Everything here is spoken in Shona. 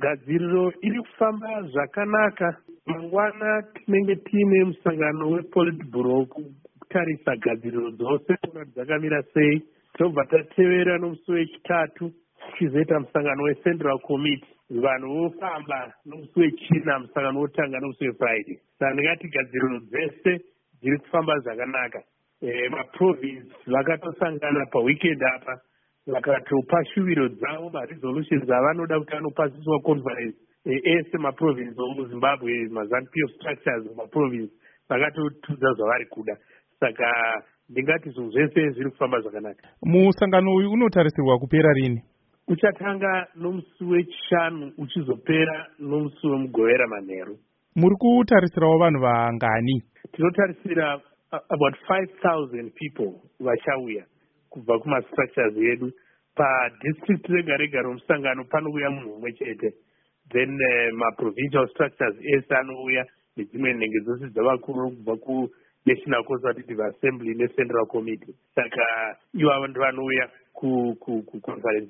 gadziriro iri kufamba zvakanaka. Mangwana tinenge tiine musangano wepolitburo kutarisa gadziriro dzose kuona kuti dzakamira sei. Tobva tatevera nomusi wechitatu tichizoita musangano wecentral committee. Vanhu vofamba nomusi wechina musangano wotanga nomusi wefriday. Saka ndingati gadziriro dzese dziri kufamba zvakanaka. E, maprovince vakatosangana paweekend apa vakatopa shuviro dzavo maresolutions avanoda kuti anopasiswa conference e, ese maprovince omuzimbabwe mazanup of structures maprovince vakatotudza zvavari kuda. Saka ndingati zvinhu zvese zviri kufamba zvakanaka. Musangano uyu unotarisirwa kupera rini? Uchatanga nomusi wechishanu uchizopera nomusi wemugovera manheru. Muri kutarisirawo vanhu vangani? Tinotarisira about five thousand people vachauya kubva kumastructures edu padistrict rega rega romusangano panouya munhu mumwe chete then uh, maprovincial structures ese anouya nedzimwe nhengo dzose dzavakuru kubva kunational consultative assembly necentral committee saka ivavo ndivanouya kuconference